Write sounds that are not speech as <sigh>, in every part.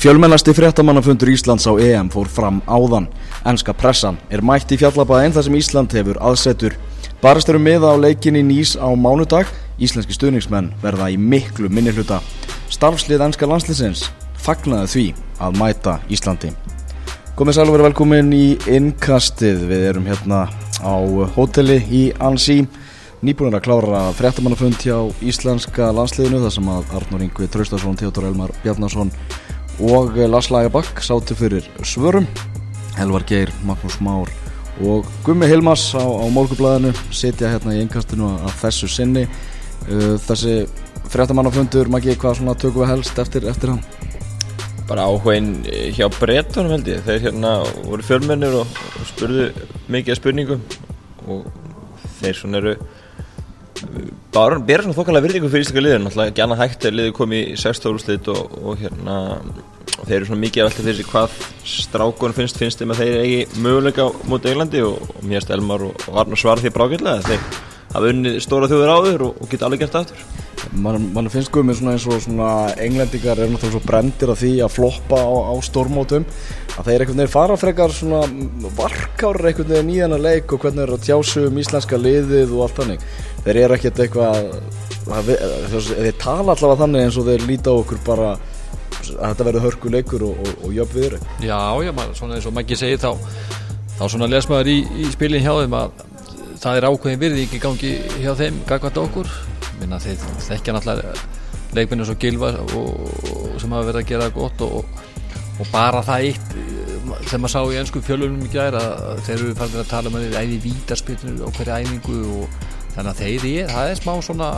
Fjölmennasti fréttamannafundur Íslands á EM fór fram áðan. Ennska pressan er mætt í fjallabæðin þar sem Ísland hefur aðsetur. Barast eru miða á leikinni nýs á mánudag. Íslenski stuðningsmenn verða í miklu minni hluta. Starfslið ennska landsliðsins fagnaði því að mæta Íslandi. Komið sæl og verið velkomin í innkastið. Við erum hérna á hóteli í Ansi. Nýbúinir að klára fréttamannafund hjá Íslenska landsliðinu þar sem að Arnur Ingvi Traustason, Theodor Elmar Bjarnason og Lars Lagerbakk sátu fyrir svörum. Helvar Geir, Magnús Már og Gummi Hilmas á, á málkublaðinu sitja hérna í einkastinu að þessu sinni. Uh, þessi fréttamannafundur, Maggi, hvað tökum við helst eftir, eftir hann? Bara áhugin hjá brettunum held ég. Þeir hérna voru fjölmennir og spurðu mikið spurningum og þeir svona eru bara bera svona þokkalega virðingu fyrir íslaka liðin náttúrulega ekki annað hægt er liðið komið í 16 úrslit og, og hérna þeir eru svona mikið að velta fyrir sig hvað strákun finnst, finnst þeim að þeir eigi möguleika mútið Englandi og, og mér erst Elmar og Arnur svarði því brákillega þeir hafa unnið stóra þjóður áður og geta alveg gert aftur. Man, man finnst guðmið svona eins og svona englendingar er náttúrulega svo brendir af því að floppa á, á stórmótum að þeir einhvern veginn fara frekar svona varkárar einhvern veginn í þennan leik og hvernig er að tjásu um íslenska liðið og allt þannig. Þeir eru ekkert eitthvað þeir tala allavega þannig eins og þeir líta á okkur bara að þetta verður hörku leikur og, og, og jöfn viður Já, já, man, svona eins og Maggi segir þá þá svona lesmaður í, í spilin hjá þeim að það er ákveðin virði ekki gangi hjá þeim gagvært okkur. Minna þeir þekkja náttúrulega leikminu svo gilva og, sem hafa verið að gera gott og bara það eitt sem maður sá í ennsku fjölunum í gæra þeir eru farin að tala um að þeir æði vítarspilnur og hverja æfingu og þannig að þeir er, það er smá svona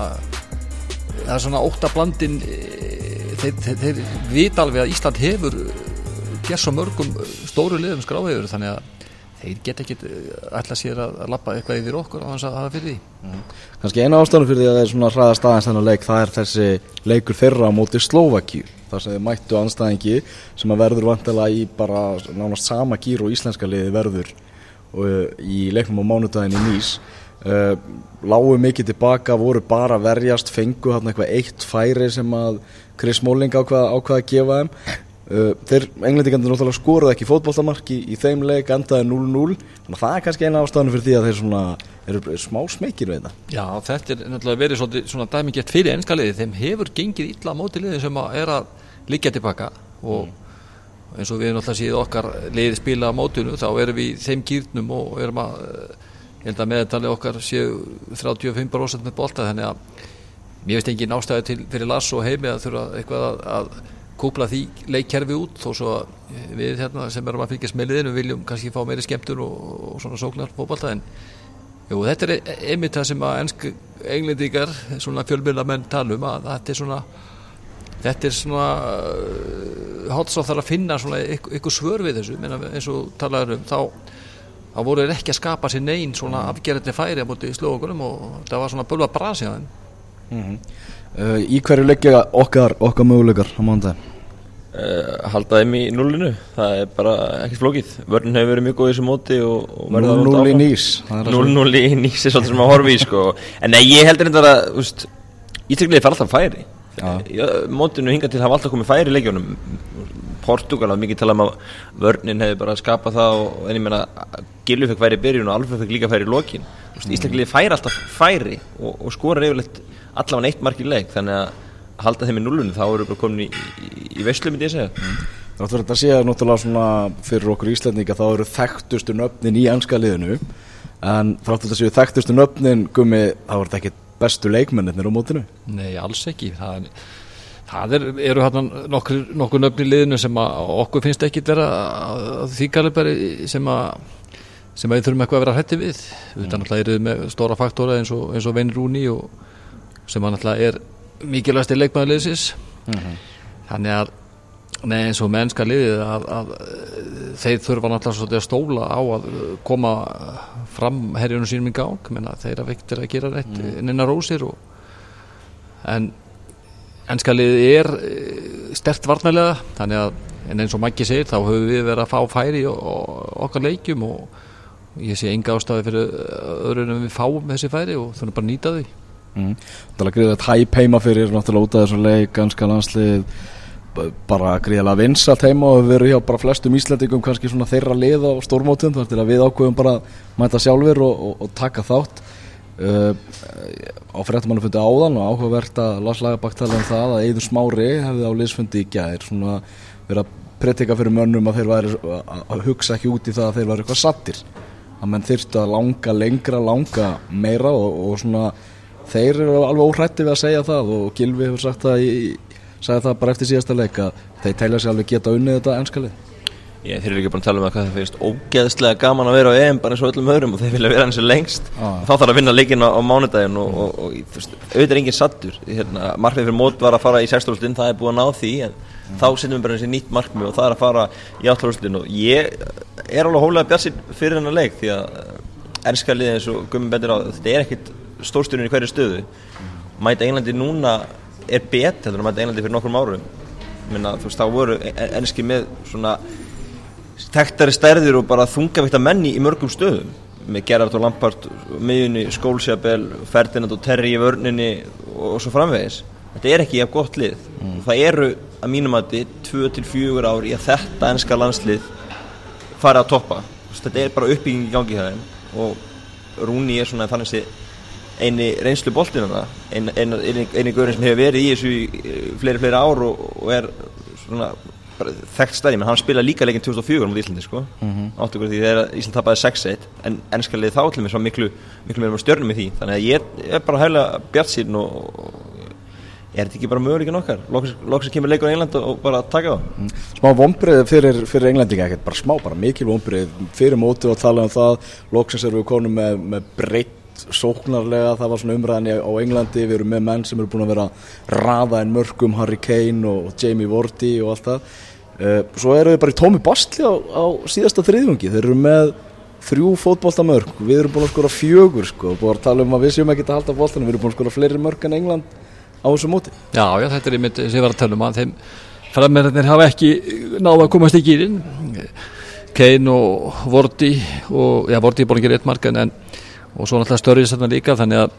það er svona óttablandin þeir, þeir, þeir vita alveg að Ísland hefur gerð svo mörgum stóru liðum skráðið þannig að þeir get ekki ætla sér að, að lappa eitthvað yfir okkur á þess að hafa fyrir því. Mm. Kanski eina ástæðan fyrir því að það er svona hraðast aðeins þennan leik, það er þessi leikur fyrra á móti Slovakíu, þar sem þið mættu anstæðingi sem að verður vantala í bara nánast sama gýr og íslenska liði verður og í leiknum á mánudagin í Nýs. Uh, lágu mikið tilbaka, voru bara verjast fengu hann eitthvað eitt færi sem að Chris Molling ákvaða ákvað að gefa þeim Uh, þeir englendingarnir náttúrulega skoruð ekki fótballtamarki í, þeim leik endaði 0-0 þannig að það er kannski eina ástafan fyrir því að þeir svona eru smá smekir við þetta. Já, þetta er náttúrulega verið svona, svona dæmingett fyrir ennska liði, þeim hefur gengið illa móti liði sem að er að liggja tilbaka og eins og við náttúrulega séð okkar liði spila á mótinu þá erum við þeim kýrnum og erum að ég held að meðtalið okkar séu 35% með bolta. Þannig að mér veist engin ástæði til fyrir Lars og heimi að þurfa eitthvað að, að kúpla því leikkerfi út þó svo að við hérna sem erum að fylgjast með liðinu viljum kannski fá meiri skemmtur og, og svona sóknar fókbalta en jú, þetta er e- einmitt það sem að ennsk englendíkar, svona fjölmjöla menn talum að þetta er svona þetta er svona hátt svo þarf að finna svona ykkur svör við þessu, Menna, eins og talaður um þá, þá voru þeir ekki að skapa sér neyn svona afgerðandi færi á móti í slókunum og það var svona bölva brasi á þeim mm -hmm. uh, Í hverju leggja okkar okkar möguleikar á mándagin? Uh, halda þeim í nullinu það er bara ekkert flókið vörðin hefur verið mjög góð í þessu móti 0-0 í nýs 0-0 í nýs er svolítið sem að horfi í sko. en nei, ég heldur þetta að Ísleiklið fara alltaf færi ja. mótinu hinga til hafa alltaf komið færi í leikjónum Portugal hafði mikið talað um að vörnin hefði bara skapað það og en ég menna Gilvi fekk færi í byrjun og Alfa fekk líka færi í lokin mm. Ísleiklið færi alltaf færi og, og skora yfirleitt allavega neitt mark í leik þannig að halda þeim í nullunum þá eru við bara komin í, í, í veslu myndi ég segja. Mm. Það er þetta að segja náttúrulega svona fyrir okkur íslendinga þá eru þekktustu nöfnin í ennska liðinu. En þáttu þetta séu þekktustu nöfnin gummi þá er þetta ekki bestu leikmennir á mótinu? Nei, alls ekki. Það, það er, eru hérna nokkur, nokkur nöfni í liðinu sem að okkur finnst ekki vera því galibari sem að sem að við þurfum eitthvað að vera hætti við. Mm. við náttúrulega erum með stóra faktóra eins og, og Vein Rúni sem að náttúrulega er mikilvægst í leikmæðulegisins mm -hmm. þannig að nei, eins og mennska liðið að, að þeir þurfa náttúrulega að stóla á að koma fram herjunum sínum í gang menna, þeir að vektir að gera rétt mm. innan rósir og, en ennska liðið er eh, stert varnælega þannig að en eins og Maggi segir þá höfum við verið að fá færi okkar leikjum og ég sé enga ástafi fyrir öðru en við fáum þessi færi og þurfum bara nýta þau Mm. Það er greiða tæp heima fyrir náttúrulega út af þessu leik, ganska landslið bara gríðilega vinsalt heima og við verum hjá bara flestum Íslandingum kannski svona þeirra lið á stórmótum þar til að við ákveðum bara að mæta sjálfur og, og, og taka þátt uh, á fréttamannu fundi áðan og áhugavert að Lars Lagerbakk tala um það að Eidur Smári hefði á liðsfundi í gæðir svona verið að predika fyrir mönnum að þeir væri að hugsa ekki út í það að þeir væri eitthvað sattir að menn þyrstu að langa lengra, langa meira og, og svona þeir eru alveg óhrætti við að segja það og Gilvi hefur sagt það í, sagði það bara eftir síðasta leik að þeir telja sér alveg geta unnið þetta enskalið Ég, þeir eru ekki bara að tala um að hvað það finnst ógeðslega gaman að vera á EM bara eins og öllum öðrum og þeir vilja vera eins og lengst Ah. þá þarf að vinna leikinn á, á mánudaginn og, og, og þú veist, auðvitað er enginn sattur hérna, markmið fyrir mót var að fara í 16. það er búið að ná því en þá setjum við bara eins og nýtt markmið og það er að fara í 18. og ég er alveg hólega bjarsinn fyrir hennar leik því að ennska liðið eins og gummi betur á þetta er ekkit stórsturinn í hverju stöðu. Mæta Englandi núna er bet heldur en mæta Englandi fyrir nokkrum árum. Minna, þú veist, þá voru ennski með svona tektari stærðir og bara þungavíkta menni í mörgum stöðum. Með Gerard og Lampard miðjunni, Skólsjabel, Ferdinand og Terry í vörninni og, og svo framvegis. Þetta er ekki jafn gott lið. Mm. það eru að mínum að þið 2-4 ár í að þetta ennska landslið fara að toppa. Þetta er bara uppbygging í gangi og Rúni er svona þannig að eini reynslu boltina eini, eini, eini, görinn sem hefur verið í þessu í fleiri fleiri ár og, og er svona þekkt stæði, menn hann spila líka leikin 2004 mot Íslandi sko, mm -hmm. áttu því þegar Ísland tapaði 6-1, en ennskalið þá til mér svo miklu, miklu meira stjörnum í því. Þannig að ég er bara hæglega bjart sín og, er þetta ekki bara möguleikin okkar? Loksins kemur leikur í England og bara taka það. Mm. Smá vonbreið fyrir, fyrir Englandinga ekkert bara smá, bara mikil vonbreið fyrir mótið og tala um það. Loksins erum við konum með, með breytt sóknarlega, það var svona umræðan á Englandi, við erum með menn sem eru búin að vera raða en mörgum, Harry Kane og Jamie Vardy og allt það. Uh, svo eru við bara í tómi bastli á, á síðasta þriðjungi, þeir eru með þrjú fótbóltamörg, við erum búin að skora fjögur sko, búin að tala um að við séum ekki að halda bóltanum, við erum búin að skora fleiri mörg en England á þessu móti. Já, já, þetta er einmitt sem ég var að tala um að þeim frammeirarnir hafa ekki náða að komast í gýrin Kane og Vardy og, já, Vardy er búin að gera eitt mark en og svo náttúrulega störrið þarna líka þannig að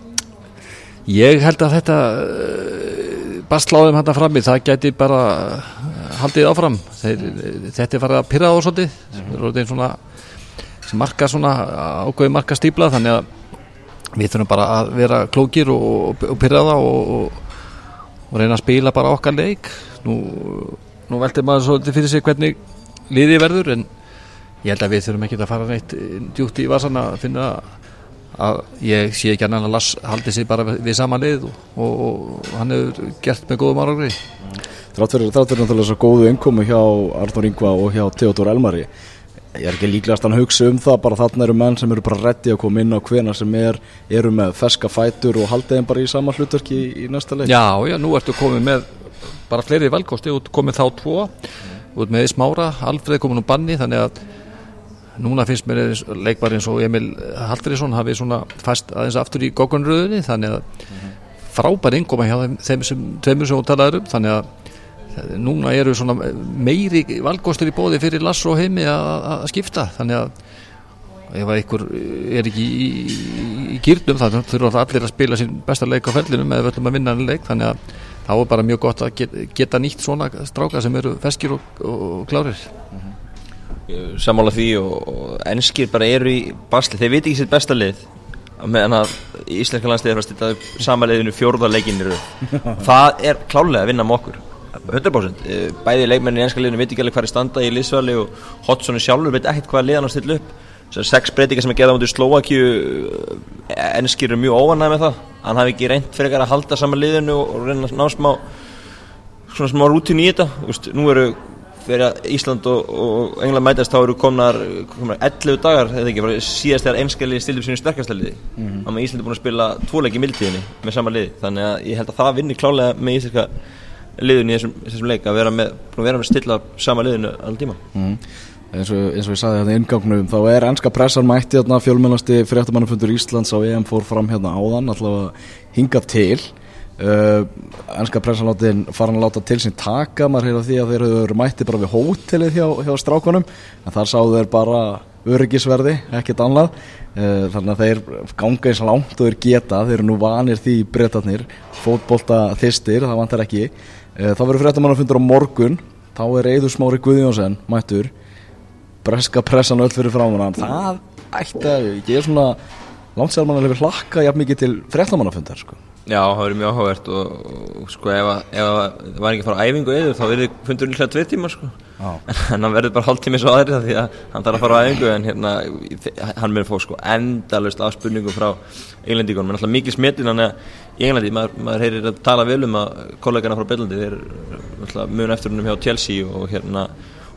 ég held að þetta bastláðum hérna frammi. Það gæti bara haldið áfram. Þeir, þetta er farið að pyrra á svolítið. Er svona sem marka svona ágöði marka stípla þannig að við þurfum bara að vera klókir og, og pyrra það og, og, reyna að spila bara okkar leik. Nú, nú veldur maður svolítið fyrir sig hvernig liði verður en ég held að við þurfum ekki að fara neitt djútt í vasan að finna að ég sé ekki annan að Lass haldi sig bara við sama lið og, og, og hann hefur gert með góðum árangri. Þrátt fyrir náttúrulega svo góðu innkomu hjá Arnur Ingva og hjá Theodor Elmari ég er ekki líklegast að hugsa um það bara þarna eru menn sem eru bara reddi að koma inn á hvena sem er, eru með ferska fætur og haldið þeim bara í sama hlutverki í, í næsta leik. Já, já, nú ertu komið með bara fleiri velkosti, út komið þá tvo út með Smára, Alfreð komin úr banni þannig að núna finnst mér leikvar eins og Emil Haldriðsson hafi svona fast aðeins aftur í gókunröðunni þannig að frábær ingoma hjá þeim, sem tveimur sem þú talaður um þannig að núna eru svona meiri valgostur í bóði fyrir Lass og heimi að skipta þannig að ef einhver er ekki í, í, í gýrnum þá þurfa allir að spila sín besta leik á fellinum eða völlum að vinna hann leik þannig að þá er bara mjög gott að geta, geta nýtt svona stráka sem eru feskir og, og, klárir. -hmm sammála því og, og ennskir bara eru í basli, þeir veit ekki sitt besta lið meðan að Íslenska landsliðið er að stilla sama liðinu fjórðarleikinir <laughs> það er klálega að vinna með okkur 100% bæði leikmennin í ennska liðinu veit ekki alveg hvað er standa í liðsvali og Hoddsson sjálfur veit ekkert hvað liðan að stilla upp. Sex breytingar sem er geðað mútið Slovakíu ennskir eru mjög óvanæg með það. Hann hafi ekki reynd fyrir að halda sama liðinu og reyna að ná smá svona smá rútin í þetta. Vist, nú eru fyrir að Ísland og, og England mætast þá eru komnar, komnar 11 dagar ekki, síðast þegar einskæli stilur sínu sterkasta liði mm -hmm. þannig að Ísland er búin að spila tvoleiki í mildtíðinni með sama liði þannig að ég held að það vinnir klálega með íslenska liðun í þessum, þessum leik að vera með, vera með stilla sama liðinu allir tíma mm. eins, og, eins og ég sagði hérna ingangnum þá er ennska pressar mætti hérna fjölmennasti fréttamannafundur Íslands á EM fór fram hérna áðan allavega hingað til Uh, ennska pressanlátin farin að láta til sín taka maður hefur því að þeir eru mætti bara við hótelið hjá, hjá strákonum en þar sáðu þeir bara öryggisverði ekkert annað. Uh, þannig að þeir ganga eins langt og þeir geta þeir eru nú vanir því breytatnir fótbolta þistir, það vantar ekki. Eh, þá verður fréttamannafundur á morgun þá er Eður Smári Guðjónsson mættur. Breska pressan öll fyrir framann það ætti að ég er svona langt sér mann að hefur hlakka jafn mikið til fréttamannafundar sko. Já, það verður mjög áhugavert og, og sko ef, að- ef að það var ekki að fara á æfingu eður þá verður fundur líklega tvið tíma sko. Já. <laughs> en hann verður bara hálftími svo aðri því að hann þarf að fara á æfingu en hérna hann verður fóð sko endalust af spurningum frá englendíkunum en alltaf mikið smetin hann að í Englandi maður, maður heyrir að tala vel um að kollegana frá Bellandi þeir alltaf mun eftir húnum hjá Chelsea og hérna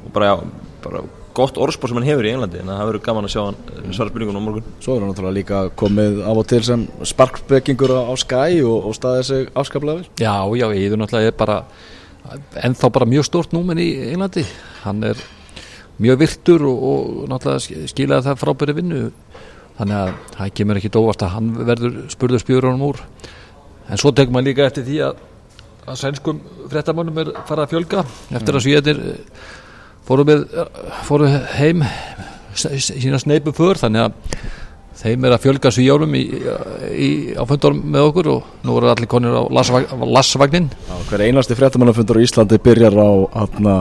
og bara, já, bara gott orðspór sem hann hefur í Englandi en það verður gaman að sjá hann svara spurningunum á morgun. Svo er hann náttúrulega líka komið af og til sem sparkbekkingur á, á Sky og, og staðið sig afskaplega vel. Já, já, Eður náttúrulega er bara ennþá bara mjög stórt númen í Englandi. Hann er mjög virtur og, og náttúrulega sk- skilaði það frábæri vinnu. Þannig að það kemur ekki dóvast að hann verður spurður spjörunum úr. En svo tekur maður líka eftir því að að sænskum fréttamönnum er farið að fjölga eftir að svíðarnir fóru, með, fóru heim sína sneipu för þannig að þeim er að fjölga svíjárum í, í, á fundorum með okkur og nú eru allir konir á lassvagnin Já, hver einasti fréttamannafundur á Íslandi byrjar á atna,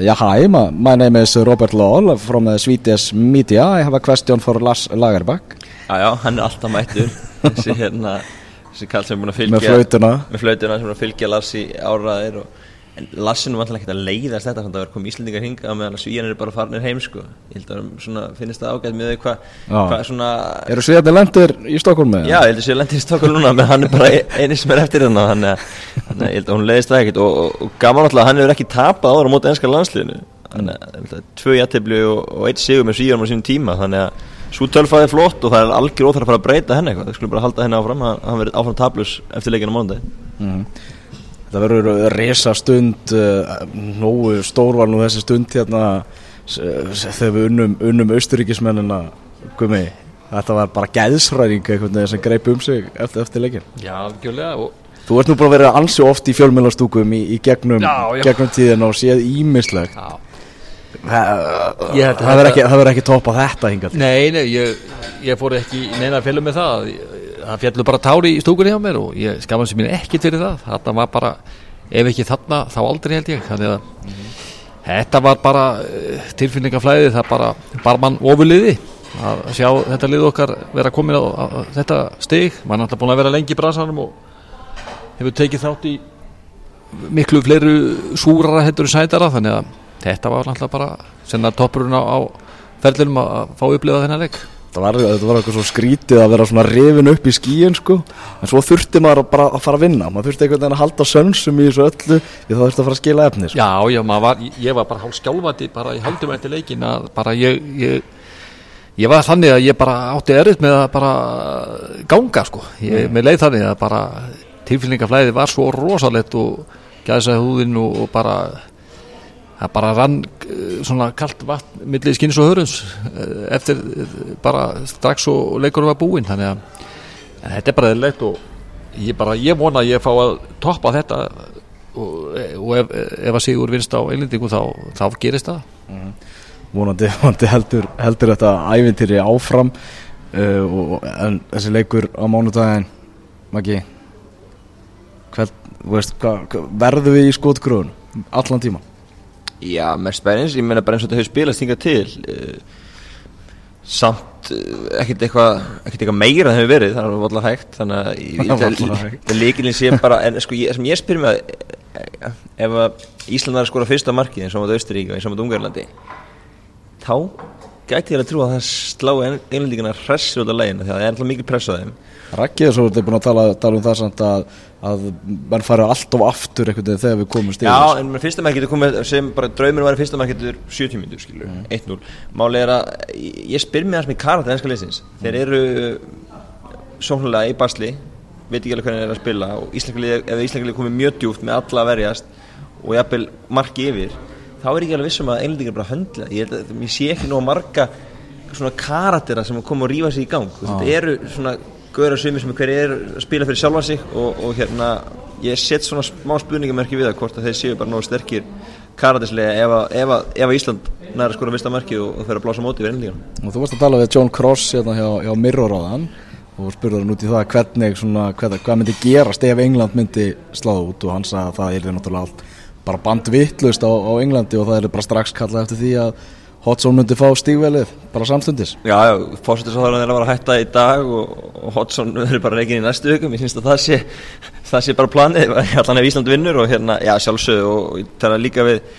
Já, hi, my, my name is Robert Law from the Swedish media. I have a question for Lars Lagerbäck. Já, já, hann er alltaf mættur þessi hérna þessi kall sem er búin að fylgja Með flautuna. með flautuna sem er búin að fylgja Lassi áraðir og en Lassi nú vantilega ekkert að leiðast þetta þannig að það er komið Íslendingar hinga meðan að svíjan eru bara farnir heim sko. Ég held að svona, finnist það ágætt með hvað hva, svona Eru sviðarnir lendir í Stokkólmi? Já, ég held að sé lendi í Stokkólum núna menn hann er bara e- eini sem er eftir hérna þannig að, ég held að hún leiðist það ekkert. Og, og, og gaman alltaf að hann hefur ekki tapað ára móti ennska landsliðinu. Þannig að tvö jættibli og, og eitt sigur með svíjarum á sínum tíma þannig að svo tölfæði flott og það er algjör óþar að fara að breyta henni eitthvað. Það skulum bara halda henni áfram hann verið áfram tablus eftir leikinu á mánudag Það verður resa stund, uh, nógu stór var nú þessi stund hérna þegar við unnum, unnum austuríkismennina, gumi, þetta var bara veginn sem greip um sig eftir, eftir leikin. Já, algjörlega og Þú ert nú bara að vera ansi oft í fjölmjölastúkum í, í gegnum, Já, já. gegnum tíðin og séð ímislegt. já. Það að verður þetta- ekki, ekki topp á þetta hingað til. Nei, nei, ég, ég fór ekki neina fjölu með það það fjallu bara tári í stúkunni hjá mér og ég skaman sem mér ekkert fyrir það. Þetta var bara, ef ekki þarna þá aldrei held ég. Þannig að þetta var bara uh, tilfinningaflæði það bara, bara mann ofuliði að sjá þetta lið okkar vera komin á, á, á þetta stig. Mann er alltaf búin að vera lengi í bransanum og hefur tekið þátt í miklu fleiru súrara hendur sætara. Þannig að þetta var alltaf bara senna toppurinn á, á ferlinum að fá að upplifa þennan leik Það var, þetta var eitthvað svo skrítið að vera svona rifin upp í skíin sko. En svo þurfti maður að bara að fara að vinna. Maður þurfti einhvern veginn að halda sönsum í þessu öllu Því það þurfti að fara að skila efni sko. Já, já, maður var, ég var bara hálf skjálfandi bara í haldum eftir leikin að bara ég, ég ég var þannig að ég bara átti erfitt með að bara ganga sko, ég með leið þannig að bara tilfinningaflæði var svo rosalett og gæðsa húðin og, og bara það bara rann eh, svona kalt vatn milli skins og hörums eh, eftir eh, bara strax og leikur var búinn þannig að þetta er bara eðlilegt og ég bara, ég vona að ég fá að toppa þetta og, og ef, ef að Sigur vinst á einlendingu þá, þá gerist það. Vonandi, vonandi heldur, heldur þetta ævintýri áfram uh, og, En þessi leikur á mánudaginn Maggi hvern, veist, hva, Verðum við í skotgröðun Allan tíma Já, mest spennins, ég meina bara eins og þetta hefur spilast hingað til uh, samt uh, ekkert eitthvað ekkert eitthvað meira það hefur verið, það er alltaf hægt þannig að ég- líkilin sé bara, en sko ég, sem ég spyr mig að ef að Ísland var að skora fyrsta markið eins og á móti Austurík og eins og á Ungarlandi þá gæti ég að trúa að það slá einlendingina hressi út af leginu því að það er alltaf mikil press á þeim. Raggi er svo, er búin að tala, tala um það samt að, að menn fari allt of aftur einhvern veginn þegar við komum stíðis Já, en með fyrsta mark getur komið sem bara draumur var að fyrsta mark getur 70 minnur, skilur, 1-0 Máli er að, ég spyr mig aðeins með karat ennska leysins, þeir eru sóknulega í basli veit ekki alveg hvernig þeir eru að spila og Íslanglið komið mjög djúft með alla verjast og jafnvel marki yfir þá er ekki alveg vissum að einlendingar bara höndla. Ég, held að, ég sé ekki nú marga svona karatera sem koma og rífa sig í gang. Veist, þetta eru svona gauðra sumi sem hver er að spila fyrir sjálfa sig og, og hérna ég set svona smá spurningamerki við það hvort að þeir séu bara nógu sterkir karatislega ef, að- ef, að- ef að Ísland næra skora fyrsta marki og, og fer að blása móti við einlendingar og þú varst að tala við John Cross hérna hjá, hjá Mirror á þann og spurði hann út í það hvernig svona, hvað, hvað myndi gerast ef England myndi sláða út og hann sagði að það er bara bandvittlust á, á Englandi og það er bara strax kallað eftir því að Hodson myndi fá stígvelið bara samstundis. Já, já, fórsettisóðurinn er að vera að hætta í dag og, og Hodson verður bara reygin í næstu vikum. Ég finnst að það sé, <laughs> það sé bara planið. Allan ef Ísland vinnur og hérna, já sjálfsög og ég tala líka við,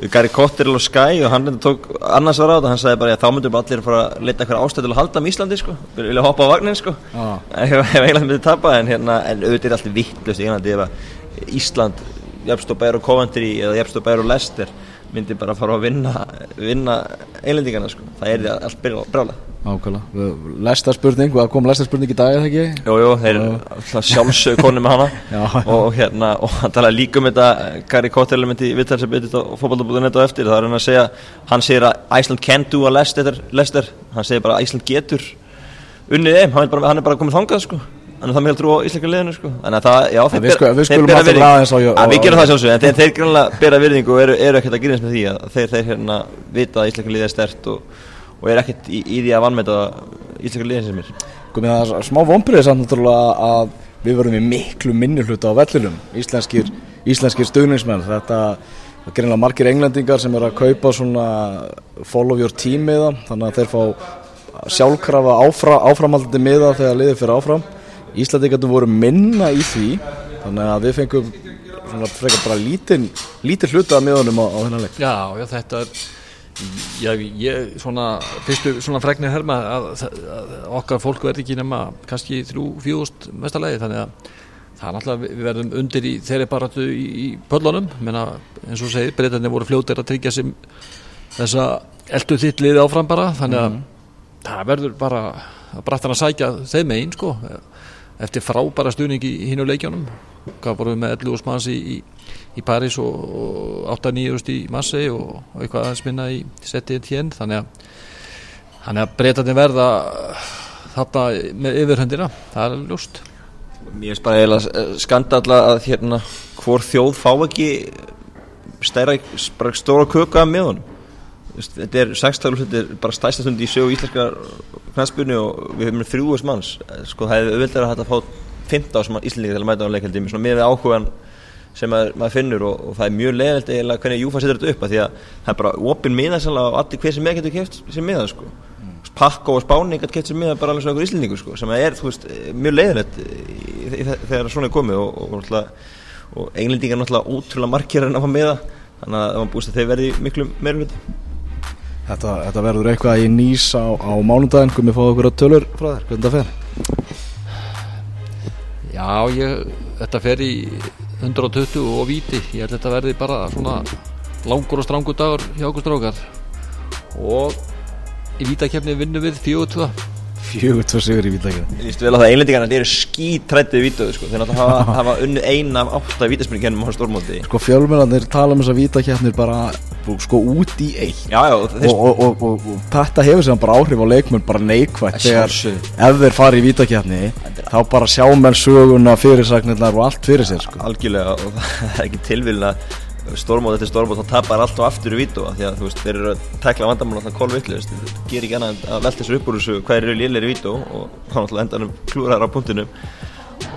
við Gary Cotterill og Sky og hann tók annars var á þetta, hann sagði bara þá myndum allir að fara að leta eitthvað ástæð til að halda um Íslandi sko, vilja hoppa á vagnin sko. Ah. <laughs> ef, England myndi tapa en hérna, en auðvitað er alltaf vittlust í Englandi ef Ísland jafnst og bæru Coventry eða jafnst og bæru Leicester myndi bara fara að vinna, vinna einlendingarna sko, það er allt brála Ákvæmlega, lesta spurning, hvað kom lesta spurning í dag eða ekki? Jú, jú, þeir eru sjálfsög konu með hana. <laughs> Já, og hérna, og hann tala líka um þetta Gary Cotterill myndi vittar sem betið á fókbaltabúðinu þetta og eftir, það er hann að segja hann segir að Iceland can do a Leicester, Leicester. Hann segir bara Iceland getur unnið þeim, hann er bara, hann er bara komið þangað sko Þannig að það með heldur á íslenska liðinu sko. Þannig að það, já, þeir bera virðingu Við skulum alltaf aðeins á Við gerum það sjálfsög En þeir, þeir grannlega bera virðingu og eru, eru ekkert að grínast með því að þeir, þeir hérna vita að íslenska liðið er stert og, og er ekkert í, í því að vannmeta íslenska liðin sem er. Komið það smá vonbreið samt náttúrulega að við verðum í miklu minni hluta á vellilum Íslenskir, íslenskir stöðningsmenn Þetta er greinlega margir englendingar sem er að kaupa svona follow your team miða Þannig að þeir fá sjálfkrafa áfra, áframaldandi miða þegar liðið fyrir áfram Íslandingarnir voru minna í því þannig að við fengum svona frekar bara lítinn lítinn hluta af miðunum á, á þennan leik. Já, já, þetta er já, ég, svona, fyrstu svona fregnir herma að, að okkar fólk verði ekki nema kannski þrjú, fjúst mestalegi, þannig að það er náttúrulega, við verðum undir í þeirri baratu í, í pöllunum, menna eins og segir, breytanir voru fljóttir að tryggja sem þessa eldu þitt áfram bara, þannig að mm. það verður bara að brættan að sækja þeim einn, sko eftir frábæra stuðning í hínu leikjónum hvað vorum við með 11 manns í, í, í Paris og, og 8-9 í Marseille og, og eitthvað aðeins minna í setið tjén þannig að, að breytandi verða þarna með yfirhundina það er ljóst. Mér finnst bara eiginlega skandalla að hérna hvor þjóð fá ekki stæra, stóra köka með honum þetta er 16 þetta er bara stæsta stund í sögu íslenska knæspunni og við hefum þrjúast manns sko það hefur auðvitað að hægt að fá 15 sem íslendingi til að mæta á leikhaldi með við áhugan sem maður, maður finnur og, og það er mjög leðilt eða hvernig Júfa setur þetta upp að því að það er bara opinn miðarsala og allir hver sem er getur kæft sem miða sko mm. Pakko og Spáni getur kæft sem miða bara alveg svona okkur íslendingu sko sem er veist, mjög leðilegt þegar svona er komið og, og, og englendingar náttúrulega útrúlega markir en að fá miða þannig að það var búist að þeir verði miklu meira hlut Þetta, þetta verður eitthvað í nýs á, á mánundaginn, komið að fá okkur að tölur frá þér, hvernig það fer? Já, ég, þetta fer í 120 og viti, ég held að þetta verði bara svona langur og strangur dagur hjá okkur strákar. Og í vítakefni vinnum við 4-2 fjögur tvo sigur í vítakefni Ég vístu vel að það einlendingarna eru skítrættið vítuðu sko, þeir náttúrulega hafa, hafa unnu eina af átta vítaspringkennum á stórmóti. Sko fjölmjörnir tala um þess að vítakefnir bara sko út í eitt. Já, já, og, og, og, og þetta hefur sem bara áhrif á leikmenn bara neikvægt þegar ef þeir fari í vítakefni þá bara sjá menn söguna fyrirsagnirnar og allt fyrir sér sko. Algjörlega og <laughs> það er ekki tilvílina stórmót eftir stórmót þá tapar allt og aftur í vítu því að þú veist, þeir eru að tækla vandamál alltaf kólvittlu, þeir ger ekki annað að velta sér upp úr þessu hvað eru lélir í vítu og þá náttúrulega endanum klúrar á punktinu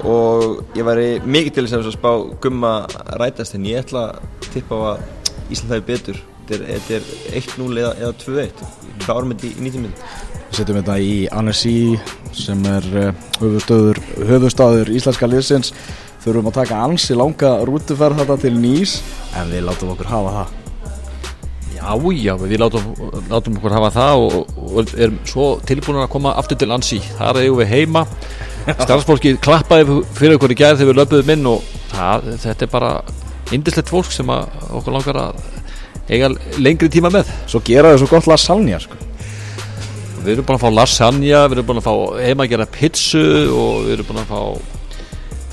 og ég væri mikið til þess að spá gumma rætast en ég ætla að tippa á að Ísland hafi betur. Þetta er 1-0 eða, eða 2-1 hvað ármyndi í 90 minn Við setjum þetta í Annecy sem er höfustöður höfustadur íslenska liðsins þurfum að taka ansi langa rútuferð þetta til nýs. En við látum okkur hafa það. Já, já, við látum, látum okkur hafa það og, og erum svo tilbúin að koma aftur til Ansi, þar eigum við heima. <laughs> Starfsfólki klappaði fyrir okkur í gæð þegar við löpuðum inn og það, þetta er bara indislegt fólk sem okkur langar að eiga lengri tíma með. Svo gera þau svo gott lasagna sko. Við erum búin að fá lasagna við erum búin að fá heima að gera pizzu og við erum búin að fá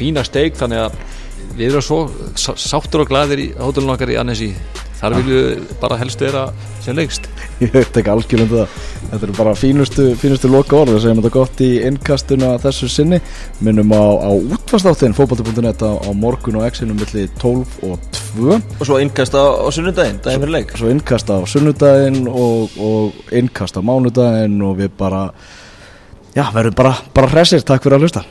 fína steik þannig að við erum svo sáttur og glæðir í hótelun okkar í Annesi þar viljum við bara helst vera sem lengst. <laughs> Ég veit ekki algjörðum það. Þetta er bara fínustu, fínustu loka orð við segjum þetta gott í innkastuna þessu sinni. Minnum á, á útfastáttin fókbalti.net á, á morgun og exinum millir 12 og 2 og svo innkast á, á sunnudaginn, daginn fyrir leik. Svo innkast á sunnudaginn og, og innkast á mánudaginn og við bara já, verðum bara, bara hressir, takk fyrir að hlusta